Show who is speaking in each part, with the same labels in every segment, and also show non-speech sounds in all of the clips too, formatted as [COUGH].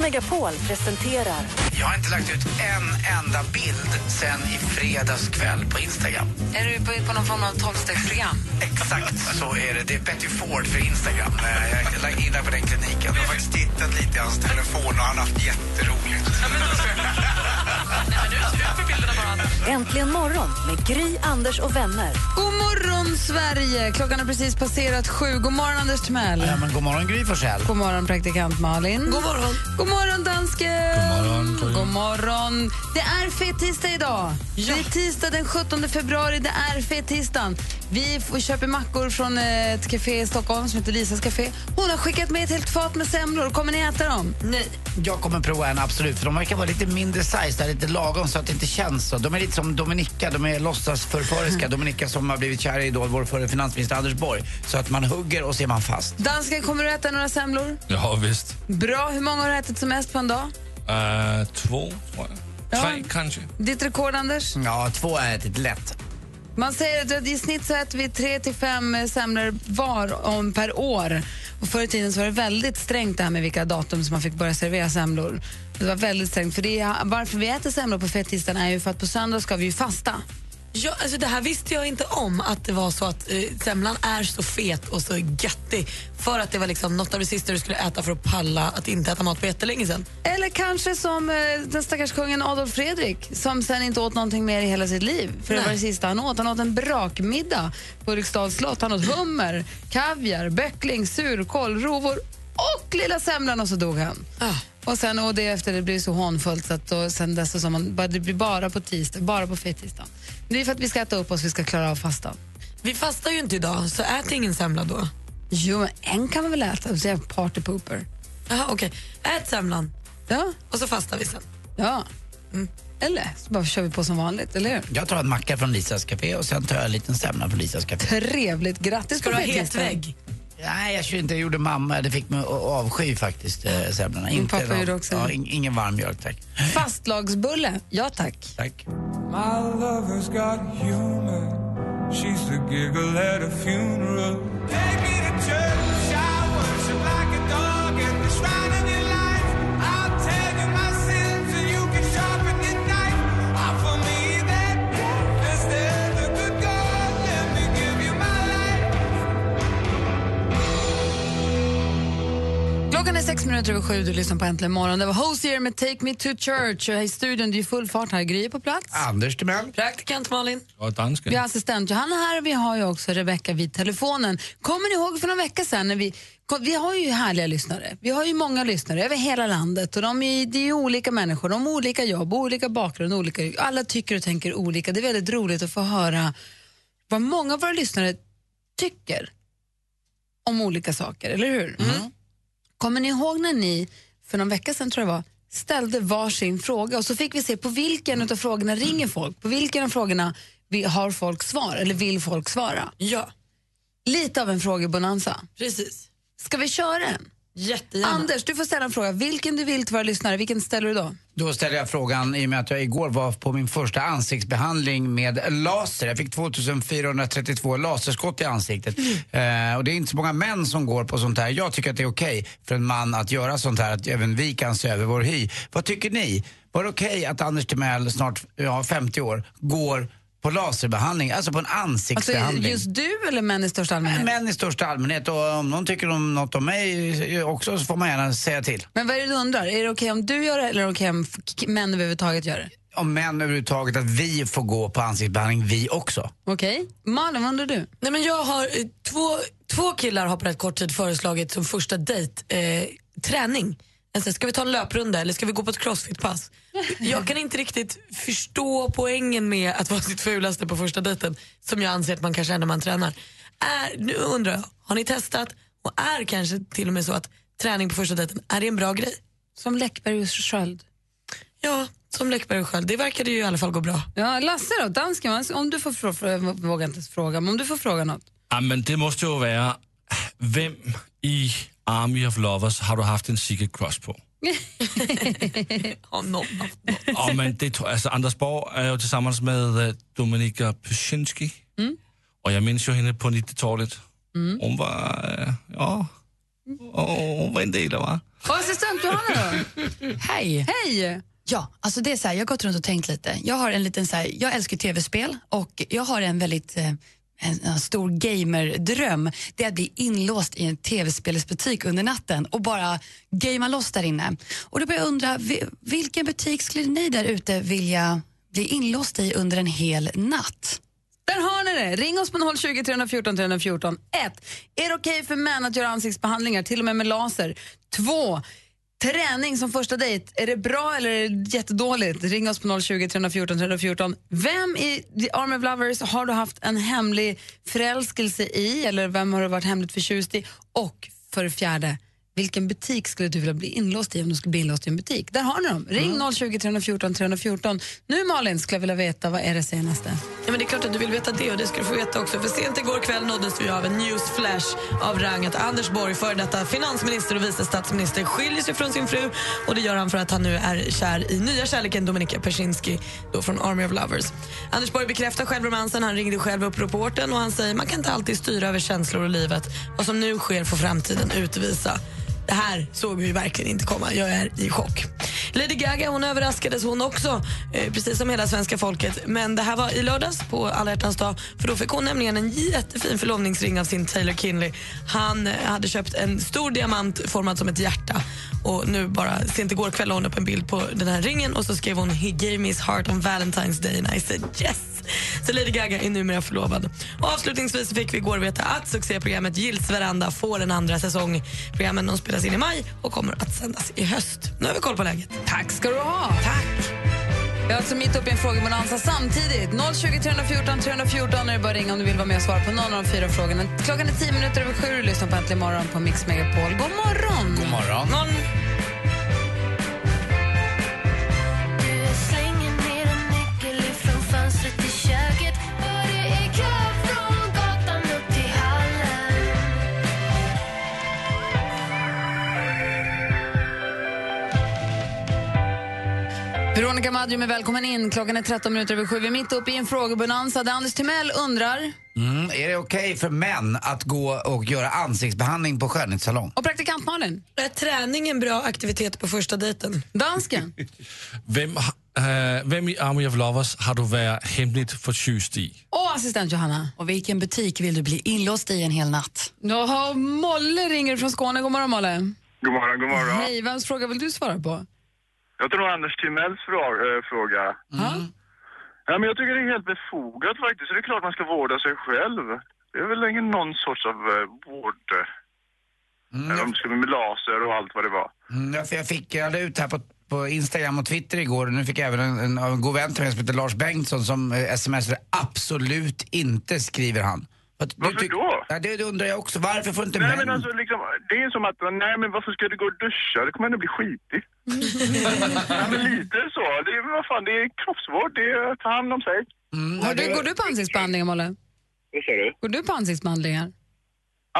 Speaker 1: Megapol presenterar
Speaker 2: Jag har inte lagt ut en enda bild sen i fredags kväll på Instagram.
Speaker 3: Är du på, på någon form av tolvstegsprogram?
Speaker 2: Exakt så är det. Det är Betty Ford för Instagram. Eh, Jag är lagt inne på den kliniken. Jag har faktiskt tittat lite i hans telefon och han har haft jätteroligt.
Speaker 1: Äntligen morgon med Gry, Anders och vänner.
Speaker 3: God morgon, Sverige! Klockan har precis passerat sju. God morgon, Anders Timell.
Speaker 2: Ja, men god morgon, Gry Forssell.
Speaker 3: God morgon, praktikant Malin. God morgon, God morgon dansken. God morgon, God morgon. Det är fet-tisdag idag. Det är tisdag den 17 februari. Det är fet-tisdagen. Vi får köper mackor från eh, ett café i Stockholm som heter Lisas café. Hon har skickat med ett helt fat med semlor. Kommer ni äta dem?
Speaker 2: Nej. Jag kommer prova en, absolut. För De verkar vara lite mindre size, där, lite lagom så att det inte känns så. De är lite som Dominika, de är låtsasförföriska. Dominika som har blivit kär i då vår förre finansminister Anders Borg. Så att man hugger och så är man fast.
Speaker 3: Dansken, kommer du äta några semlor?
Speaker 4: Ja, visst.
Speaker 3: Bra. Hur många har du ätit som mest på en dag?
Speaker 4: Uh, två, tror jag.
Speaker 3: Ja.
Speaker 4: Tre, kanske.
Speaker 3: Ditt rekord, Anders?
Speaker 2: Ja, två är ätit lätt.
Speaker 3: Man säger att i snitt så äter vi tre till fem eh, semlor var om per år. Och förr i tiden så var det väldigt strängt det här med vilka datum som man fick börja servera semlor. Det var väldigt strängt. För det är, varför vi äter semlor på fettisdagen är ju för att på söndag ska vi ju fasta.
Speaker 5: Ja, alltså det här visste jag inte om, att det var så att eh, semlan är så fet och så göttig. För att det var liksom något av det sista du skulle äta för att palla att inte äta mat på jättelänge sen.
Speaker 3: Eller kanske som eh, den stackars kungen Adolf Fredrik som sen inte åt någonting mer i hela sitt liv. För det
Speaker 5: Nej.
Speaker 3: var det sista han åt. Han åt en brakmiddag på Ulriksdals slott. Han åt hummer, kaviar, böckling, surkål, rovor och lilla semlan och så dog han.
Speaker 5: Ah.
Speaker 3: Och sen och det efter det blev så hånfullt så att då, sen dess så man det blir bara på tisdag, bara på fettisdagen. Det är för att vi ska äta upp oss, vi ska klara av fastan.
Speaker 5: Vi fastar ju inte idag, så ät ingen semla då.
Speaker 3: Jo, men en kan man väl äta, så jag är partypooper.
Speaker 5: Jaha, okej. Ät semlan
Speaker 3: Ja,
Speaker 5: och så fastar vi sen.
Speaker 3: ja. Eller så bara kör vi på som vanligt, eller hur?
Speaker 2: Jag tar en macka från Lisas café och sen tar jag en liten semla från Lisas café.
Speaker 3: Trevligt, grattis
Speaker 5: Ska
Speaker 3: på
Speaker 5: du ha hetvägg?
Speaker 2: Nej, jag tror inte jag gjorde mamma. Det fick mig att avsky faktiskt, eh, semlorna.
Speaker 3: Min pappa
Speaker 2: någon-
Speaker 3: gjorde också.
Speaker 2: Ja, in, ingen varm mjölk, tack.
Speaker 3: Fastlagsbulle, ja tack.
Speaker 2: tack.
Speaker 6: My lover's got humor. She's the giggle at a funeral. Take
Speaker 3: Klockan är sex minuter över sju, du lyssnar på Äntligen morgon. Det var Hosier med Take Me To Church. Och här i studion, det är full fart här. Gry är på plats.
Speaker 2: Anders Timell.
Speaker 5: Praktikant Malin.
Speaker 4: Och dansken.
Speaker 3: Vi har assistent Johanna här och vi har ju också Rebecka vid telefonen. Kommer ni ihåg för några veckor sedan när vi vi har ju härliga lyssnare. Vi har ju många lyssnare över hela landet och de är, det är olika människor, de har olika jobb, olika bakgrund, olika, alla tycker och tänker olika. Det är väldigt roligt att få höra vad många av våra lyssnare tycker om olika saker, eller hur? Kommer ni ihåg när ni, för någon vecka sedan tror jag det var, ställde varsin fråga och så fick vi se på vilken av frågorna ringer folk, på vilken av frågorna vi har folk svar eller vill folk svara.
Speaker 5: Ja,
Speaker 3: Lite av en frågebonanza.
Speaker 5: precis.
Speaker 3: Ska vi köra en?
Speaker 5: Jättegärna.
Speaker 3: Anders, du får ställa en fråga. Vilken du vill till våra lyssnare, vilken ställer du då?
Speaker 2: Då ställer jag frågan i och med att jag igår var på min första ansiktsbehandling med laser. Jag fick 2432 laserskott i ansiktet. Eh, och det är inte så många män som går på sånt här. Jag tycker att det är okej för en man att göra sånt här, att även vi kan se över vår hy. Vad tycker ni? Var det okej att Anders Timell, snart ja, 50 år, går på laserbehandling, alltså på en
Speaker 3: Alltså,
Speaker 2: ansiktsbehandling?
Speaker 3: just du eller män i största allmänhet?
Speaker 2: Män i största allmänhet och om någon tycker om något om mig också så får man gärna säga till.
Speaker 3: Men vad är det du undrar? Är det okej om du gör det eller är det okej om f- män överhuvudtaget gör det?
Speaker 2: Om män överhuvudtaget, att vi får gå på ansiktsbehandling, vi också.
Speaker 3: Okej? Malin, vad undrar du?
Speaker 5: Nej, men jag har, eh, två, två killar har på rätt kort tid föreslagit som första dejt eh, träning. Alltså, ska vi ta en löprunda eller ska vi gå på ett crossfit-pass? Jag kan inte riktigt förstå poängen med att vara sitt fulaste på första dejten som jag anser att man kanske är när man tränar. Är, nu undrar jag, har ni testat och är kanske till och med så att träning på första dejten, är det en bra grej?
Speaker 3: Som Läckberg och Sköld.
Speaker 5: Ja, som Läckberg och Sköld. Det verkade ju i alla fall gå bra.
Speaker 3: Ja, Lasse då, dansken, om du får fråga, vågar inte fråga, men om du får fråga något.
Speaker 4: Ja, men det måste ju vara, vem i Army of Lovers har du haft en secret crush på?
Speaker 5: Ja, någon.
Speaker 4: Ja, men det alltså Anders Borg är ju tillsammans med eh, Dominika Pyszinski. Och jag minns ju henne på 90-talet. Hon var, ja, och hon var en del va?
Speaker 3: Och assistent Johanna då?
Speaker 7: Hej!
Speaker 3: Hej!
Speaker 7: Ja, alltså det är så här, jag har gått runt och tänkt lite. Jag har en liten så här, jag älskar tv-spel och jag har en väldigt eh, en, en stor gamerdröm. Det är att bli inlåst i en tv-spelsbutik under natten och bara gamea loss där inne. Och då börjar jag undra, vilken butik skulle ni där ute vilja bli inlåst i under en hel natt?
Speaker 3: Där har ni det! Ring oss på 020 314 314. 1. Är det okej för män att göra ansiktsbehandlingar, till och med med laser? 2. Träning som första dejt, är det bra eller är det jättedåligt? Ring oss på 020 314 314. Vem i The Army of Lovers har du haft en hemlig förälskelse i eller vem har du varit hemligt förtjust i? Och för det fjärde, vilken butik skulle du vilja bli inlåst i om du skulle bli inlåst i en butik? Där har ni dem. Ring 020 314 314. Nu Malin skulle jag vilja veta, vad är det senaste?
Speaker 5: Ja, men det är klart att du vill veta det och det ska du få veta också. För sent igår kväll nåddes vi av en newsflash av rang att Anders Borg, före detta finansminister och vice statsminister, skiljer sig från sin fru och det gör han för att han nu är kär i nya kärleken Dominika Persinski då från Army of Lovers. Anders Borg bekräftar själv romansen, han ringde själv upp reporten och han säger man kan inte alltid styra över känslor och livet. Vad som nu sker får framtiden utvisa. Det här såg vi verkligen inte komma. Jag är i chock. Lady Gaga hon överraskades hon också, eh, precis som hela svenska folket. Men det här var i lördags på alla hjärtans dag. För då fick hon nämligen en jättefin förlovningsring av sin Taylor Kinley. Han eh, hade köpt en stor diamant formad som ett hjärta. Och nu bara sent igår kväll la hon upp en bild på den här ringen och så skrev hon He gave me his heart on Valentine's Day and I said yes. Så Lady Gaga är numera förlovad. Och avslutningsvis fick vi igår veta att succéprogrammet Gills veranda får en andra säsong. Programmen de spelas in i maj och kommer att sändas i höst. Nu har vi koll på läget.
Speaker 3: Tack ska du ha. Tack. Vi är alltså mitt uppe i en frågebonanza samtidigt. 020 314 314 är det bara att ringa om du vill vara med och svara på någon av de fyra frågorna. Klockan är tio minuter över sju och du lyssnar på Äntligen morgon på Mix Megapol. God morgon!
Speaker 2: God morgon.
Speaker 5: Någon...
Speaker 3: Veronica Maggio är välkommen in. Klockan är 13 minuter över sju. Vi är mitt uppe i en frågebonanza där Anders Timell undrar...
Speaker 2: Mm, är det okej för män att gå och göra ansiktsbehandling på skönhetssalong?
Speaker 3: Och praktikant Malin?
Speaker 5: Är träning en bra aktivitet på första dejten?
Speaker 3: Dansken? [LAUGHS]
Speaker 4: Vem, eh, vem i Army of Lovers har du varit hemligt förtjust i?
Speaker 3: Och assistent Johanna?
Speaker 7: Och vilken butik vill du bli inlåst i en hel natt?
Speaker 3: Jaha, Molle ringer från Skåne. God morgon, Molle.
Speaker 8: God morgon, god morgon.
Speaker 3: Hej, vems fråga vill du svara på?
Speaker 8: Jag tror Anders Timells frå- eh, fråga. Ja, men jag tycker det är helt befogat faktiskt. Så det är klart man ska vårda sig själv. Det är väl ingen någon sorts av eh, vård. eh, Eller om det ska bli med laser och allt vad det var.
Speaker 2: Mm, ja, för jag fick, jag la ut här på, på Instagram och Twitter igår och nu fick jag även en, en, en god vän till mig som heter Lars Bengtsson som eh, smsade absolut inte, skriver han.
Speaker 8: Varför då?
Speaker 2: Ja, det, undrar jag också. Varför får inte
Speaker 8: Nej
Speaker 2: män...
Speaker 8: men alltså liksom, det är som att, nej men varför ska du gå och duscha? Det kommer ändå bli skitigt. [LAUGHS] ja, men lite så. Det är, vad fan, det är kroppsvård. Det är att ta hand om sig.
Speaker 2: Mm,
Speaker 3: Har
Speaker 2: ja,
Speaker 3: du,
Speaker 2: det-
Speaker 3: går du på ansiktsbehandlingar, Molle?
Speaker 8: Vad säger du?
Speaker 3: Går du på ansiktsbehandlingar?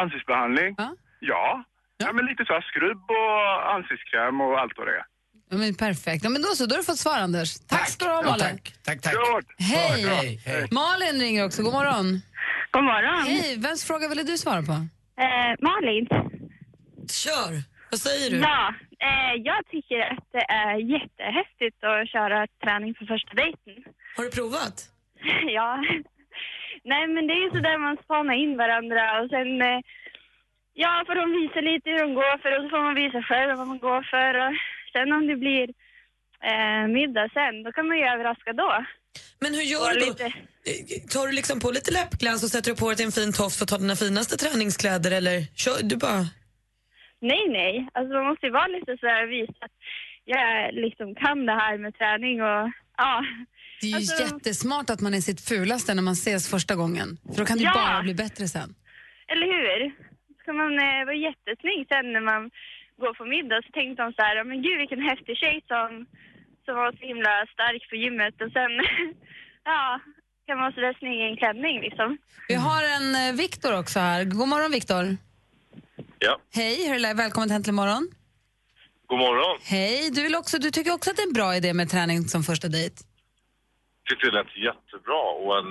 Speaker 8: Ansiktsbehandling?
Speaker 3: Ja.
Speaker 8: Ja. Ja, men lite så här skrubb och ansiktskräm och allt vad det är.
Speaker 3: Ja, men perfekt. Ja, men då så, då har du fått svar, Anders. Tack, ska du ha,
Speaker 2: Ja,
Speaker 3: Malin.
Speaker 2: tack, tack, tack.
Speaker 8: Klart.
Speaker 3: Hej.
Speaker 2: Hej, hej.
Speaker 3: Malin ringer också. God morgon.
Speaker 9: God morgon.
Speaker 3: Hej, vems fråga ville du svara på?
Speaker 9: Eh, Malin.
Speaker 5: Kör! Vad säger du?
Speaker 9: Ja, eh, jag tycker att det är jättehäftigt att köra träning på första dejten.
Speaker 5: Har du provat? [LAUGHS]
Speaker 9: ja. Nej, men det är ju så där man spanar in varandra och sen... Eh, ja, får de visa lite hur de går för och så får man visa själv vad man går för. Och sen om det blir eh, middag sen, då kan man ju överraska då.
Speaker 5: Men hur gör du då?
Speaker 9: lite-
Speaker 5: Eh, Tar du liksom på lite läppglans och sätter du på dig en fin tofs och tar dina finaste träningskläder eller kör du bara...
Speaker 9: Nej, nej. Alltså man måste ju vara lite så här visa att jag liksom kan det här med träning och ja.
Speaker 3: Det är ju
Speaker 9: Alltså-
Speaker 3: jättesmart att man är sitt fulaste när man ses första gången. För då kan det
Speaker 9: Ja.
Speaker 3: bara bli bättre sen.
Speaker 9: Eller hur? Ska man eh, vara jättesnygg sen när man går på middag så tänkte de så här, men gud vilken häftig tjej som, som var så himla stark på gymmet och sen, [LAUGHS] ja, kan man sådär snygg i en klänning liksom.
Speaker 3: Vi har en eh, Viktor också här. God morgon Viktor.
Speaker 10: Ja,
Speaker 3: Hej, hur är? Välkommen till Äntligen morgon.
Speaker 10: god morgon.
Speaker 3: Hej, du, vill också, du tycker också att det är en bra idé med träning som första dejt?
Speaker 10: Tyckte det lät jättebra och en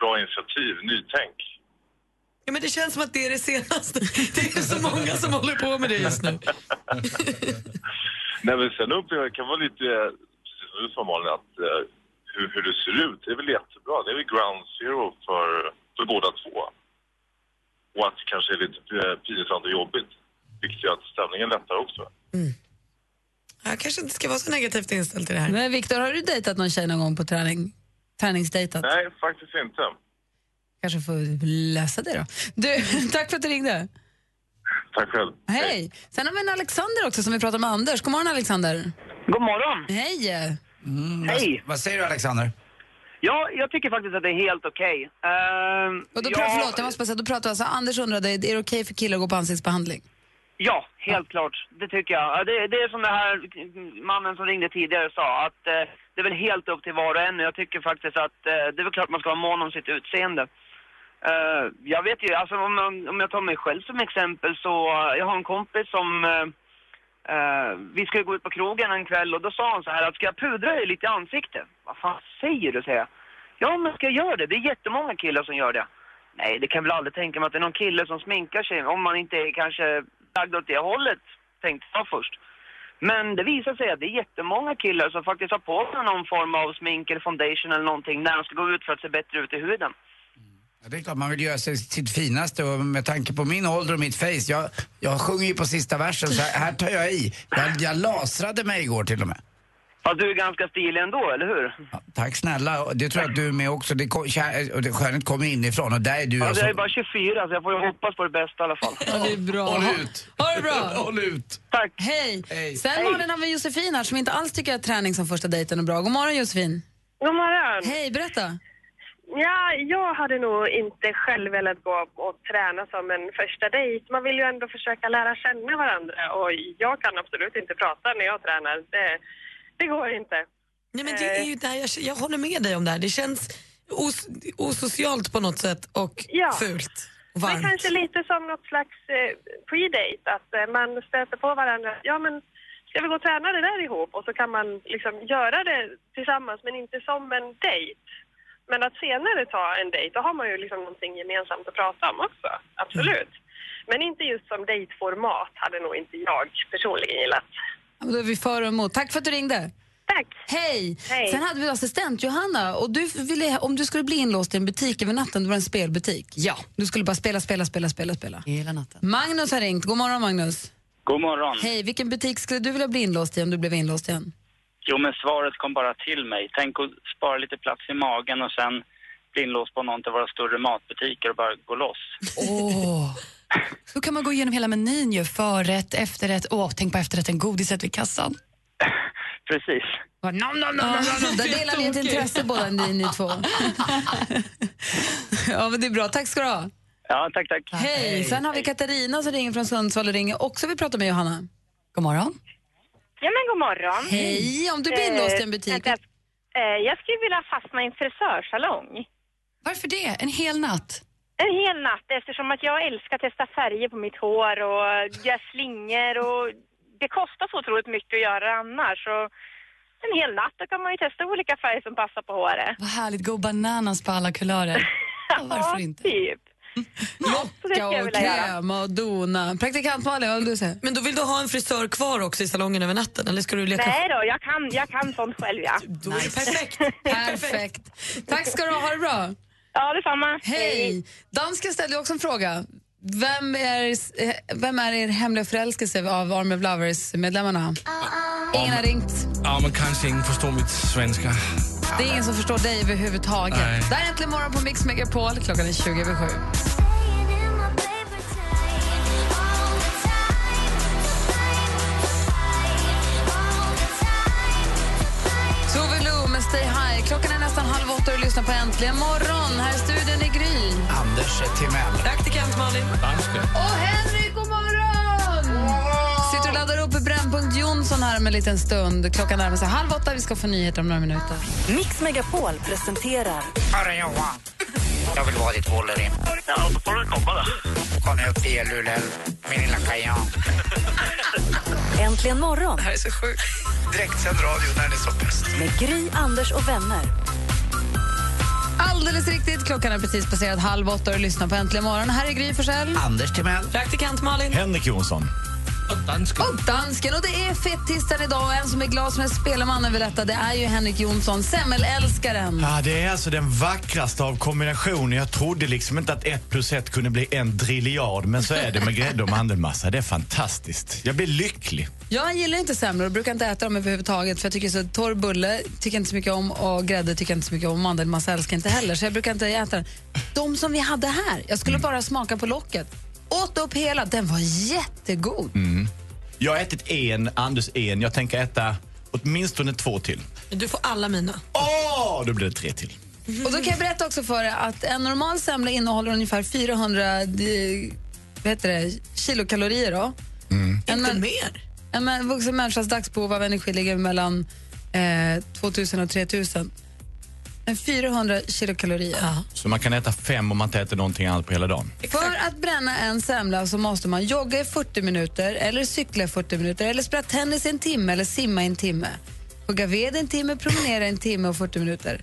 Speaker 10: bra initiativ, nytänk.
Speaker 5: Ja, men det känns som att det är det senaste. [LAUGHS] Det är så många som håller på med det just nu. [LAUGHS]
Speaker 10: Nej, men sen upplever jag det kan vara lite, sa Malin, att eh, hur, hur det ser ut, det är väl jättebra. Det är väl ground zero för, för båda två. Och att det kanske är lite eh, pinsamt och jobbigt, vilket gör att stämningen lättar också.
Speaker 5: Jag kanske inte ska vara så negativt inställd till det här.
Speaker 3: Men Viktor, har du dejtat någon tjej någon gång på träning? Träningsdejtat?
Speaker 10: Nej, faktiskt inte.
Speaker 3: Kanske får lösa det då. Du, [LAUGHS] tack för att du ringde.
Speaker 10: Tack själv.
Speaker 3: Hej. Sen har vi en Alexander också som vi pratar med Anders. God morgon Alexander.
Speaker 11: God morgon.
Speaker 3: Hej.
Speaker 11: Hej.
Speaker 2: Vad säger du Alexander?
Speaker 11: Ja, jag tycker faktiskt att det är helt okej.
Speaker 3: Och då
Speaker 11: jag-
Speaker 3: pratar, förlåt, jag måste bara säga, då pratar vi alltså, Anders undrade, är det okej för killar att gå på ansiktsbehandling?
Speaker 11: Ja, helt klart. Det tycker jag. Ja, Det, det är som den här mannen som ringde tidigare sa, att eh, det är väl helt upp till var och en. Jag tycker faktiskt att eh, det är väl klart man ska vara mån om sitt utseende. Eh, jag vet ju, alltså om, om jag tar mig själv som exempel så, jag har en kompis som, Uh, vi skulle gå ut på krogen en kväll och då sa han så här att ska jag pudra dig lite i ansiktet? Vad fan säger du, säger jag. Ja, men ska jag göra det? Det är jättemånga killar som gör det. Nej, det kan väl aldrig tänka mig att det är någon kille som sminkar sig, om man inte är kanske lagd åt det hållet, tänkte jag först. Men det visar sig att det är jättemånga killar som faktiskt har på sig någon form av smink eller foundation eller någonting när de ska gå ut för att se bättre ut i huden.
Speaker 2: Ja, det är klart man vill göra sig sitt finaste och med tanke på min ålder och mitt face, jag, jag sjunger ju på sista versen så här, här tar jag i. Jag, jag lasrade mig igår till och med.
Speaker 11: Fast du är ganska stilig ändå, eller hur?
Speaker 2: Tack snälla, det tror jag att du är med också. Det, kom- kär- och det skönhet kommer inifrån och där är du
Speaker 11: Ja,
Speaker 2: alltså...
Speaker 11: jag är bara 24 så jag får ju hoppas på det bästa i alla fall.
Speaker 3: Ja, det är bra.
Speaker 2: Håll ut.
Speaker 3: Ha det bra.
Speaker 2: Håll ut.
Speaker 11: Tack.
Speaker 3: Hej.
Speaker 2: Hej.
Speaker 3: Sen
Speaker 11: Hej.
Speaker 3: Malin har vi Josefin här som inte alls tycker att träning som första dejten är bra. God morgon Josefin.
Speaker 9: God morgon.
Speaker 3: Hej, berätta.
Speaker 9: Ja, jag hade nog inte själv velat gå och träna som en första dejt. Man vill ju ändå försöka lära känna varandra och jag kan absolut inte prata när jag tränar. Det, det går inte.
Speaker 5: Nej, men det är ju där jag, jag håller med dig om det här. Det känns os, osocialt på något sätt och
Speaker 9: Ja.
Speaker 5: fult och
Speaker 9: Men
Speaker 5: varmt.
Speaker 9: kanske lite som något slags eh, pre-date, att eh, man stöter på varandra. Ja, men ska vi gå och träna det där ihop? Och så kan man liksom göra det tillsammans, men inte som en dejt. Men att senare ta en dejt, då har man ju liksom någonting gemensamt att prata om också. Absolut. Men inte just som dejtformat hade nog inte jag personligen gillat.
Speaker 3: Ja, men Då är vi för och emot. Tack för att du ringde.
Speaker 9: Tack.
Speaker 3: Hej.
Speaker 9: Hej.
Speaker 3: Sen hade vi assistent Johanna och du ville, om du skulle bli inlåst i en butik över natten, det var en spelbutik.
Speaker 7: Ja.
Speaker 3: Du skulle bara spela, spela, spela, spela, spela.
Speaker 7: Hela natten.
Speaker 3: Magnus har ringt. God morgon Magnus.
Speaker 12: God morgon.
Speaker 3: Hej, vilken butik skulle du vilja bli inlåst i om du blev inlåst igen?
Speaker 12: Jo, men svaret kom bara till mig. Tänk att spara lite plats i magen och sen bli inlåst på någon av våra större matbutiker och bara gå loss.
Speaker 7: Åh. Då kan man gå igenom hela menyn ju. Förrätt, efterrätt. Åh, tänk på efterrätten, godiset vid kassan. [LAUGHS]
Speaker 12: Precis.
Speaker 3: Nom, nom, nom, nom, nom. Där delar vi ett intresse båda ni, ni två. [LAUGHS] ja, men det är bra. Tack ska du ha.
Speaker 12: Ja, tack, tack.
Speaker 3: Hej. Sen har vi Katarina som ringer från Sundsvall och ringer också vill prata med Johanna.
Speaker 7: God morgon.
Speaker 9: Ja, men god morgon.
Speaker 3: Hej. Om du blir inlåst i en butik.
Speaker 9: vänta. Eh, jag skulle vilja fastna i en frisörsalong.
Speaker 7: Varför det? En hel natt?
Speaker 9: En hel natt eftersom att jag älskar att testa färger på mitt hår och göra slingor och det kostar så otroligt mycket att göra det annars. Så en hel natt då kan man ju testa olika färger som passar på håret.
Speaker 7: Vad härligt, go bananas på alla kulörer. [LAUGHS] Ja, varför inte?
Speaker 9: Typ.
Speaker 3: Locka och kräma och dona. Praktikant Malin, vad vill du säga?
Speaker 5: Men då vill du ha en frisör kvar också i salongen över natten? Eller ska du leka
Speaker 9: Nej då, jag kan, jag kan sånt själv ja.
Speaker 5: Då är det [LAUGHS] perfekt.
Speaker 3: Perfekt. Tack ska du ha. Ha det bra.
Speaker 9: Ja, detsamma.
Speaker 3: Hej. Dansken ställde också en fråga. Vem är, vem är er hemliga förälskelse av Army of Lovers-medlemmarna? Ingen har ringt.
Speaker 4: Ja, men kanske ingen förstår mitt svenska.
Speaker 3: Det är ingen som förstår dig överhuvudtaget.
Speaker 4: Nej.
Speaker 3: Där är äntligen morgon på Mix Megapol. Klockan är 20 över 7. Tove Lo med Stay High. Klockan är nästan halv åtta och du lyssnar på Äntligen morgon. Här i studion i Gry.
Speaker 2: Anders Timell.
Speaker 5: Praktikant Malin.
Speaker 3: Och Henrik, Brännpunkt Jonsson här om en liten stund. Klockan närmar sig halv åtta. Vi ska få nyheter om några minuter.
Speaker 1: Mix Megapol presenterar
Speaker 2: Hörru Johan, jag vill vara ditt Wolverine. Ja, då får du komma då. Kom nu upp till Luleå, min lilla kajan.
Speaker 1: Äntligen morgon
Speaker 2: Det här är så sjukt. Direktsänd radio när den är som bäst.
Speaker 1: med Gry, Anders och vänner.
Speaker 3: Alldeles riktigt. Klockan är precis passerat halv åtta och lyssnar på Äntligen morgon. Här är Gry Forssell.
Speaker 2: Anders Timell.
Speaker 5: Praktikant Malin.
Speaker 13: Henrik Jonsson.
Speaker 4: Och dansken.
Speaker 3: Och dansken. Och det är fettisdagen idag och en som är glad som en spelmannen vill detta, det är ju Henrik Jonsson, semmelälskaren.
Speaker 14: Ja, det är alltså den vackraste av kombinationer. Jag trodde liksom inte att ett plus ett kunde bli en drilliard, men så är det med grädde och mandelmassa. Det är fantastiskt. Jag blir lycklig.
Speaker 3: Jag gillar inte semlor och brukar inte äta dem överhuvudtaget för jag tycker så torr bulle tycker jag inte så mycket om och grädde tycker jag inte så mycket om. Mandelmassa älskar jag inte heller så jag brukar inte äta den. De som vi hade här, jag skulle bara smaka på locket. Åt upp hela, den var jättegod.
Speaker 14: Mm. Jag har ätit en, Anders en. Jag tänker äta åtminstone två till.
Speaker 5: Du får alla mina.
Speaker 14: Åh, då blir det tre till.
Speaker 3: Och då kan jag berätta också för er att en normal semla innehåller ungefär 400 eh, vad heter det, kilokalorier. Då.
Speaker 5: Inte mer.
Speaker 3: En vuxen människas dagsbehov av energi ligger mellan eh, 2000 och 3000. En 400 kilokalorier.
Speaker 14: Så man kan äta fem om man inte äter någonting annat på hela dagen.
Speaker 3: För att bränna en semla så måste man jogga i 40 minuter eller cykla i 40 minuter eller spela tennis i en timme eller simma i en timme. Hugga ved en timme, promenera en timme och 40 minuter.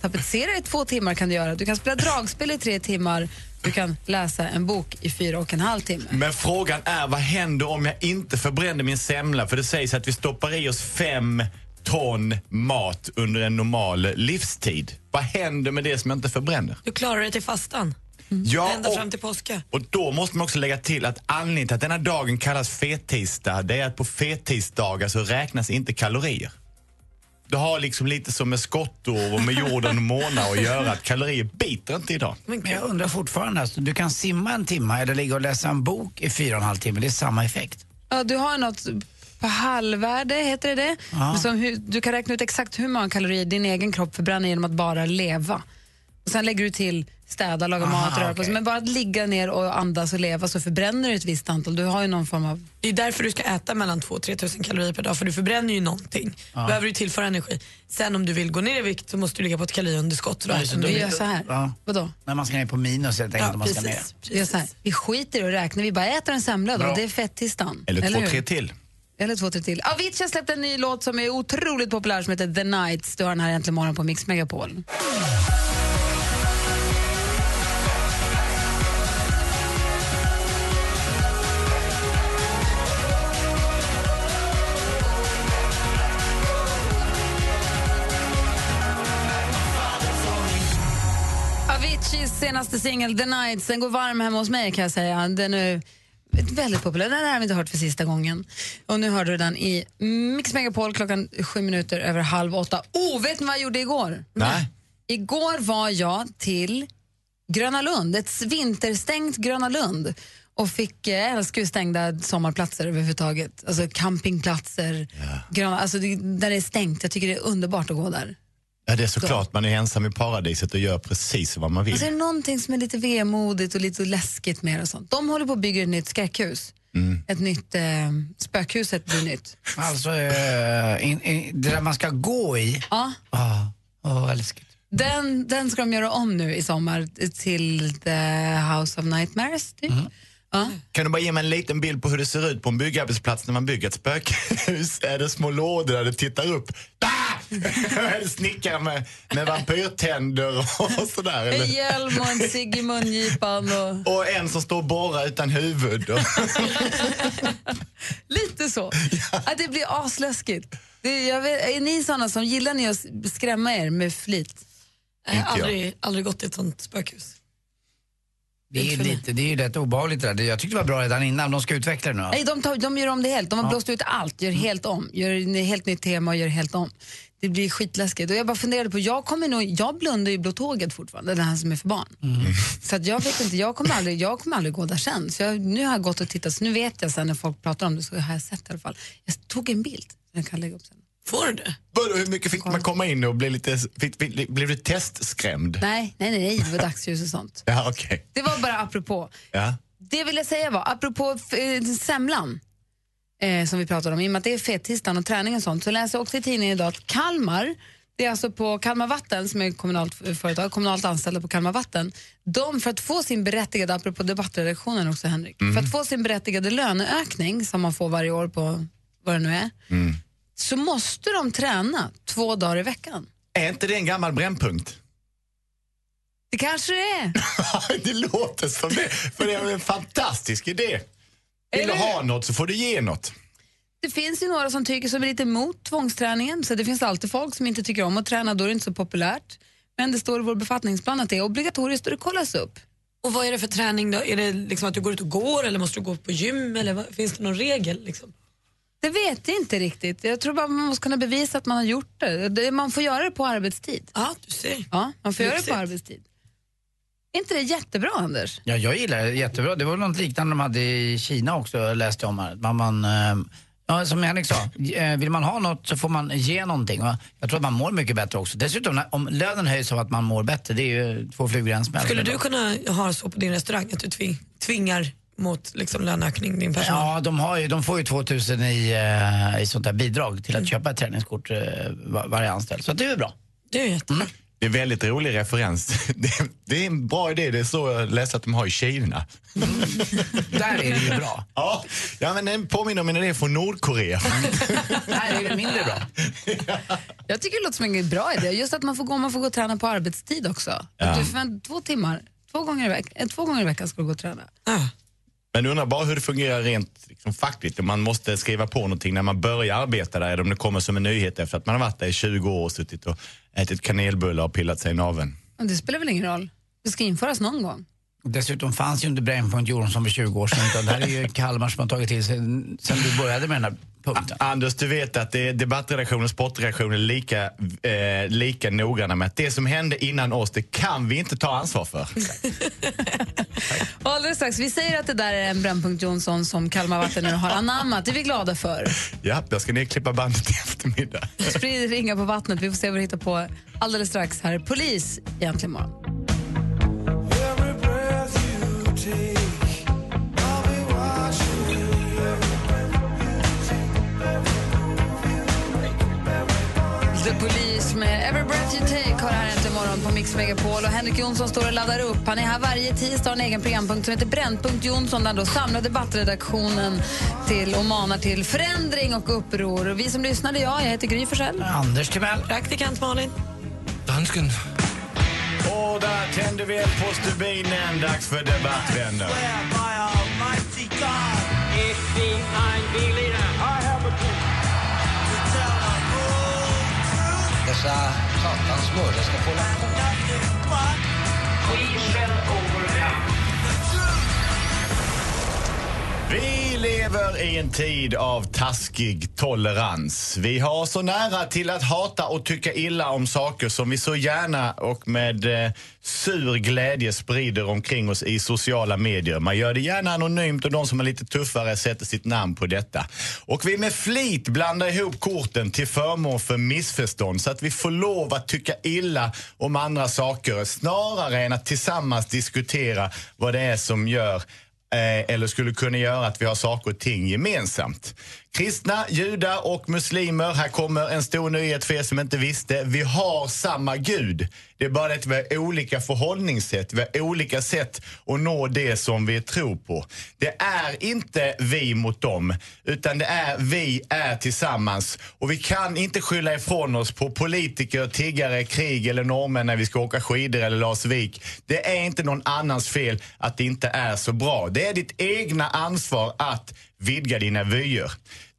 Speaker 3: Tapetsera i två timmar kan du göra. Du kan spela dragspel i tre timmar. Du kan läsa en bok i fyra och en halv timme.
Speaker 14: Men frågan är, vad händer om jag inte förbränner min semla? För det sägs att vi stoppar i oss fem ton mat under en normal livstid. Vad händer med det som jag inte förbränner?
Speaker 5: Du klarar dig till fastan.
Speaker 14: Ja,
Speaker 5: Ända
Speaker 14: och-
Speaker 5: fram till påska.
Speaker 14: Och då måste man också lägga till att anledningen till att denna dagen kallas fettisdag, det är att på fettisdagar så räknas inte kalorier. Det har liksom lite som med skottår och med jorden och månar att göra, att kalorier biter inte idag.
Speaker 2: Men jag undrar fortfarande, alltså, du kan simma en timme eller ligga och läsa en bok i fyra och en halv timme. Det är samma effekt.
Speaker 3: Ja, du har något på halvvärde, heter det det?
Speaker 2: Ja.
Speaker 3: Som hur, du kan räkna ut exakt hur många kalorier din egen kropp förbränner genom att bara leva. Och Sen lägger du till städa, laga
Speaker 5: Aha,
Speaker 3: mat, röra på sig.
Speaker 5: okej.
Speaker 3: Men bara att ligga ner och andas och leva så förbränner du ett visst antal. Du har ju någon form av...
Speaker 5: Det är därför du ska äta mellan 2 3 tusen kalorier per dag för du förbränner ju någonting.
Speaker 3: Ja.
Speaker 5: behöver du tillföra energi. Sen om du vill gå ner i vikt så måste du ligga på ett kaloriunderskott.
Speaker 2: Så blir
Speaker 5: gör så här.
Speaker 2: Ja.
Speaker 3: Vadå?
Speaker 2: När man ska ner på minus helt enkelt.
Speaker 5: Ja,
Speaker 2: om man ska ner.
Speaker 5: precis.
Speaker 3: Vi, gör så här. vi skiter i att räkna, vi bara äter en semla då.
Speaker 2: Bra.
Speaker 3: Det är fettisdagen.
Speaker 14: Eller, två,
Speaker 3: hur?
Speaker 14: tre till.
Speaker 3: Eller två, tre till. Avicii har släppt en ny låt som är otroligt populär som heter The Nights. Du har den här äntligen morgon på Mix Megapol. Aviciis senaste singel The Nights den går varm hemma hos mig kan jag säga. Den är väldigt populär. Den här har vi inte hört för sista gången. Och nu hörde du den i Mix Megapol klockan sju minuter över halv åtta. Oh, vet ni vad jag gjorde igår?
Speaker 14: Nej.
Speaker 3: Igår var jag till Gröna Lund, ett vinterstängt Gröna Lund och fick, eh, jag älskar ju stängda sommarplatser överhuvudtaget. Alltså campingplatser, gröna, alltså det, där det är stängt. Jag tycker det är underbart att gå där.
Speaker 14: Ja, det är såklart. Man är ensam i paradiset och gör precis vad man vill.
Speaker 3: Alltså är det någonting som är lite vemodigt och lite läskigt med det och sånt. De håller på att bygga ett nytt skräckhus.
Speaker 14: Mm.
Speaker 3: Ett nytt eh, spökhuset blir nytt.
Speaker 2: Alltså, eh, in, in, det där man ska gå i.
Speaker 3: Ja.
Speaker 2: Ah, oh, läskigt.
Speaker 3: Den, den ska de göra om nu i sommar till The House of Nightmares. Typ. Ja.
Speaker 14: Kan du bara ge mig en liten bild på hur det ser ut på en byggarbetsplats när man bygger ett spökhus? [LAUGHS] är det små lådor där det tittar upp? Ah! [LAUGHS] snickare med, med vampyrtänder och sådär?
Speaker 3: En hjälm och en cigg i mungipan. Och...
Speaker 14: Och en som står och borrar utan huvud. Och [LAUGHS] [LAUGHS]
Speaker 3: Lite så. Att det blir asläskigt. Det, jag vet, är ni såna som gillar ni att skrämma er med flit?
Speaker 5: Jag har aldrig, aldrig gått i ett sånt spökhus.
Speaker 2: Det är, ju lite, det är ju rätt obehagligt det där. Jag tyckte det var bra redan innan. De ska utveckla det nu.
Speaker 3: Nej, de, tar, de gör om det helt. De har
Speaker 2: Ja.
Speaker 3: blåst ut allt, gör helt om. Gör helt nytt tema och gör helt om. Det blir skitläskigt. Och jag bara funderade på, jag kommer nog, jag blundar ju blå tåget fortfarande, det här som är för barn. Så att jag vet inte, jag kommer aldrig, jag kommer aldrig gå där sen. Så jag, nu har jag gått och tittat, så nu vet jag sen när folk pratar om det så har jag sett i alla fall. Jag tog en bild, den kan jag lägga upp sen.
Speaker 5: Får du det?
Speaker 14: Hur mycket fick man komma in och bli lite, fick, blev du testskrämd?
Speaker 3: Nej, nej, nej, det var dagsljus och sånt.
Speaker 14: Ja, okej.
Speaker 3: Det var bara apropå.
Speaker 14: Ja.
Speaker 3: Det vill jag säga var, apropå eh, semlan. Eh, som vi pratade om, i och med att det är fettisdagen och träning och sånt, så läser jag också i tidningen idag att Kalmar, det är alltså på Kalmar Vatten som är kommunalt eh, företag, kommunalt anställda på Kalmar Vatten, de för att få sin berättigade, apropå debattredaktionen också Henrik,
Speaker 14: Mm.
Speaker 3: för att få sin berättigade löneökning som man får varje år på vad det nu är,
Speaker 14: Mm.
Speaker 3: så måste de träna två dagar i veckan.
Speaker 14: Är inte det en gammal brännpunkt?
Speaker 3: Det kanske det är. [LAUGHS]
Speaker 14: det låter som det, för det är en fantastisk idé. Vill du ha något så får du ge något.
Speaker 3: Det finns ju några som tycker som är lite emot tvångsträningen, så det finns alltid folk som inte tycker om att träna, då är det inte så populärt. Men det står i vår befattningsplan att det är obligatoriskt och det kollas upp.
Speaker 5: Och vad är det för träning då? Är det liksom att du går ut och går eller måste du gå på gym eller vad, finns det någon regel? Liksom?
Speaker 3: Det vet jag inte riktigt. Jag tror bara man måste kunna bevisa att man har gjort det. det man får göra det på arbetstid.
Speaker 5: Ja, du ser.
Speaker 3: Ja, man får göra det
Speaker 5: Lyxigt.
Speaker 3: på arbetstid. Är inte det jättebra, Anders?
Speaker 2: Ja, jag gillar det jättebra. Det var något liknande de hade i Kina också, läste jag om här. Man, man, eh, ja, som Henrik sa, eh, vill man ha något så får man ge någonting. Jag tror att man mår mycket bättre också. Dessutom, om lönen höjs av att man mår bättre, det är ju två flugor i en smäll.
Speaker 5: Skulle du kunna ha så på din restaurang att du tving, tvingar mot liksom, löneökning din personal?
Speaker 2: Ja, de, har ju, de får ju 2000 i, eh, i sånt där bidrag till att köpa ett träningskort var, varje anställd. Så det är väl bra.
Speaker 5: Det är jättebra.
Speaker 14: Det är en väldigt rolig referens. [LAUGHS] Det, det är en bra idé. Det är så jag läste att de har i Kina.
Speaker 2: Där är det ju bra.
Speaker 14: Ja, ja men den påminner om en idé från Nordkorea.
Speaker 2: Där är det mindre bra. [LAUGHS]
Speaker 3: Jag tycker det låter som en bra idé. Just att man får gå, man får gå och träna på arbetstid också.
Speaker 14: Ja.
Speaker 3: Att du förvänt, två timmar, två gånger, i veck, eh, två gånger i veckan ska du gå och träna.
Speaker 14: Men undrar bara hur det fungerar rent liksom, fackligt. Om man måste skriva på någonting när man börjar arbeta där eller om det kommer som en nyhet efter att man har varit där i 20 år och suttit och ätit kanelbullar och pillat sig i naveln.
Speaker 3: Det spelar väl ingen roll? Det ska införas någon gång.
Speaker 2: Dessutom fanns ju inte Brännpunkt Jonsson för 20 år sedan utan det här är ju Kalmar som har tagit till sig sen du började med den här punkten.
Speaker 14: Anders, du vet att debattredaktionen och sportredaktionen är lika, eh, lika noggranna med att det som hände innan oss, det kan vi inte ta ansvar för.
Speaker 3: Och [LAUGHS] alldeles strax, vi säger att det där är en Brännpunkt Jonsson som Kalmar Vatten nu har anammat. Det är vi glada för.
Speaker 14: Ja, jag ska ner och klippa bandet i eftermiddag.
Speaker 3: Sprid ringa på vattnet. Vi får se vad vi hittar på alldeles strax här. Polis egentligen imorgon.
Speaker 6: Every breath you take,
Speaker 3: The Police med Every Breath You Take har här äntligen morgon på Mix Megapol. Och Henrik Jonsson står och laddar upp. Han är här varje tisdag och har en egen programpunkt som heter Brännpunkt Jonsson där han då samlar debattredaktionen till och manar till förändring och uppror. Och vi som lyssnade, ja, jag heter Gry Forssell.
Speaker 2: Anders Timell.
Speaker 5: Praktikant Malin.
Speaker 4: Dansken.
Speaker 14: Och där tände vi eld på stubinen. Dags för debatt, vänner.
Speaker 15: Hans mördare ska få hålla på.
Speaker 14: Vi lever i en tid av taskig tolerans. Vi har så nära till att hata och tycka illa om saker som vi så gärna och med eh, sur glädje sprider omkring oss i sociala medier. Man gör det gärna anonymt och de som är lite tuffare sätter sitt namn på detta. Och vi med flit blandar ihop korten till förmån för missförstånd så att vi får lov att tycka illa om andra saker snarare än att tillsammans diskutera vad det är som gör Eh, eller skulle kunna göra att vi har saker och ting gemensamt. Kristna, judar och muslimer, här kommer en stor nyhet för er som inte visste. Vi har samma Gud. Det är bara det att vi har olika förhållningssätt, vi har olika sätt att nå det som vi tror på. Det är inte vi mot dem, utan det är vi är tillsammans. Och vi kan inte skylla ifrån oss på politiker, tiggare, krig eller norrmän när vi ska åka skidor eller Larsvik. Det är inte någon annans fel att det inte är så bra. Det är ditt egna ansvar att vidga dina vyer.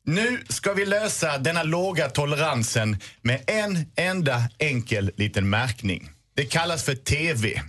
Speaker 14: Nu ska vi lösa denna låga toleransen med en enda enkel liten märkning. Det kallas för TV.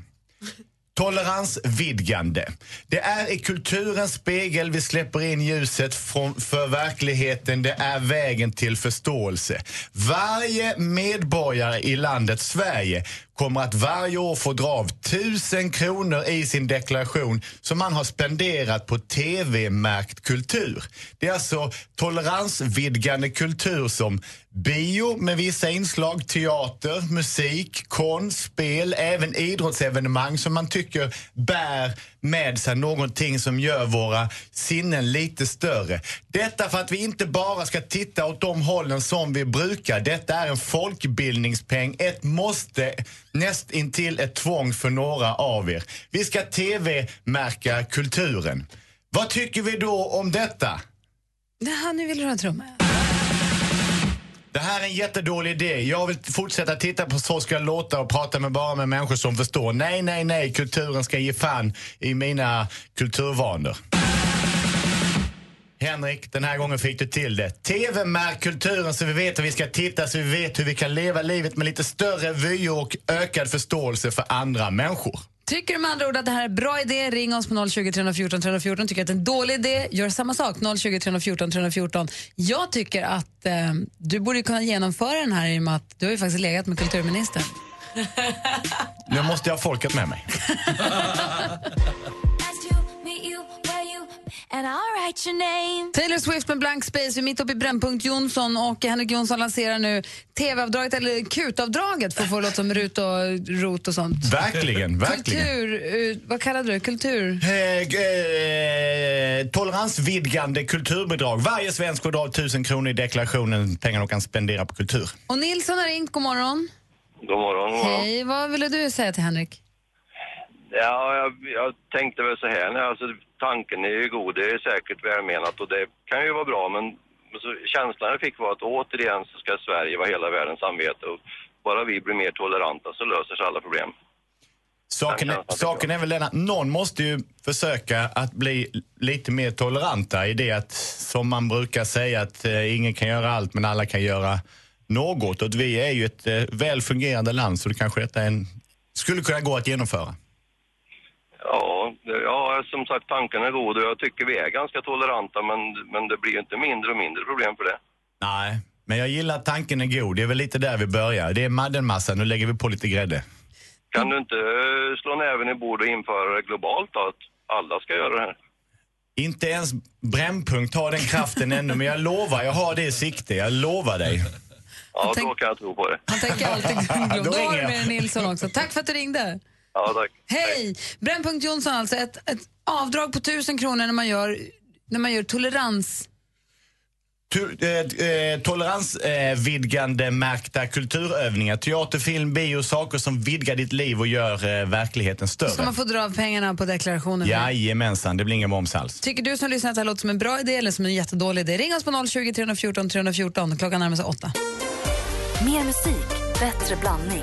Speaker 14: Toleransvidgande. Det är i kulturens spegel vi släpper in ljuset från, för verkligheten. Det är vägen till förståelse. Varje medborgare i landet Sverige kommer att varje år få dra av 1000 kronor i sin deklaration som man har spenderat på tv-märkt kultur. Det är alltså toleransvidgande kultur som bio med vissa inslag, teater, musik, konst, spel, även idrottsevenemang som man tycker bär med sig någonting som gör våra sinnen lite större. Detta för att vi inte bara ska titta åt de hållen som vi brukar. Detta är en folkbildningspeng, ett måste, näst intill ett tvång för några av er. Vi ska tv-märka kulturen. Vad tycker vi då om detta?
Speaker 3: Jaha, nu vill du ha trumma.
Speaker 14: Det här är en jättedålig idé. Jag vill fortsätta titta på Så ska det låta och prata med bara med människor som förstår. Nej, nej, nej, kulturen ska ge fan i mina kulturvanor. Henrik, den här gången fick du till det. TV-märk kulturen så vi vet hur vi ska titta, så vi vet hur vi kan leva livet med lite större vyer och ökad förståelse för andra människor.
Speaker 3: Tycker du med andra ord att det här är en bra idé, ring oss på 020 314 314. Tycker att det är en dålig idé, gör samma sak. 020 314 314. Jag tycker att eh, du borde kunna genomföra den här i och med att du har ju faktiskt legat med kulturministern.
Speaker 14: Nu måste jag ha folket med mig. [LAUGHS]
Speaker 3: Taylor Swift med Blank Space, vi är mitt uppe i Brännpunkt Jonsson och Henrik Jonsson lanserar nu TV-avdraget, eller KUT-avdraget för att få låta som RUT och ROT och sånt.
Speaker 14: Verkligen, verkligen.
Speaker 3: Kultur, eh, vad kallade du det? Kultur?
Speaker 14: Eh, eh, toleransvidgande kulturbidrag. Varje svensk får dra 1000 kronor i deklarationen, pengar de kan spendera på kultur.
Speaker 3: Och Nilsson har ringt, god morgon.
Speaker 16: God morgon, god morgon.
Speaker 3: Hej, vad ville du säga till Henrik?
Speaker 16: Ja, jag, jag tänkte väl så här, nej, alltså, tanken är ju god, det är säkert välmenat och det kan ju vara bra men så, känslan jag fick var att återigen så ska Sverige vara hela världens samvete och bara vi blir mer toleranta så löser sig alla problem.
Speaker 14: Saken är, saken är väl den att någon måste ju försöka att bli lite mer toleranta i det att, som man brukar säga, att eh, ingen kan göra allt men alla kan göra något. Och vi är ju ett eh, väl fungerande land så det kanske detta är en, skulle kunna gå att genomföra.
Speaker 16: Ja, ja, som sagt tanken är god och jag tycker vi är ganska toleranta men, men det blir ju inte mindre och mindre problem för det.
Speaker 14: Nej, men jag gillar att tanken är god. Det är väl lite där vi börjar. Det är maddenmassa, nu lägger vi på lite grädde.
Speaker 16: Kan du inte eh, slå näven i bord och införa det globalt då, att alla ska göra det här?
Speaker 14: Inte ens Brännpunkt har den kraften ännu, men jag lovar, jag har det i sikte. Jag lovar dig.
Speaker 16: Ja, då kan jag tro på det.
Speaker 3: Han tänker alltid [LAUGHS]
Speaker 14: Då
Speaker 3: Då har
Speaker 14: ringer
Speaker 3: du
Speaker 14: jag.
Speaker 3: med Nilsson också. Tack för att du ringde.
Speaker 16: Ja, tack.
Speaker 3: Hej! Brännpunkt Jonsson alltså, ett, ett avdrag på 1000 kronor när man gör, när man gör tolerans...
Speaker 14: Tu- eh, eh, toleransvidgande märkta kulturövningar. Teater, film, bio, saker som vidgar ditt liv och gör eh, verkligheten
Speaker 3: Ska
Speaker 14: större.
Speaker 3: man få dra av pengarna på deklarationen?
Speaker 14: Jajamensan, det blir ingen moms alls.
Speaker 3: Tycker du som lyssnar att det här låter som en bra idé eller som en jättedålig idé? Ring oss på 020 314 314. Klockan närmar sig åtta.
Speaker 1: Mer musik, bättre blandning.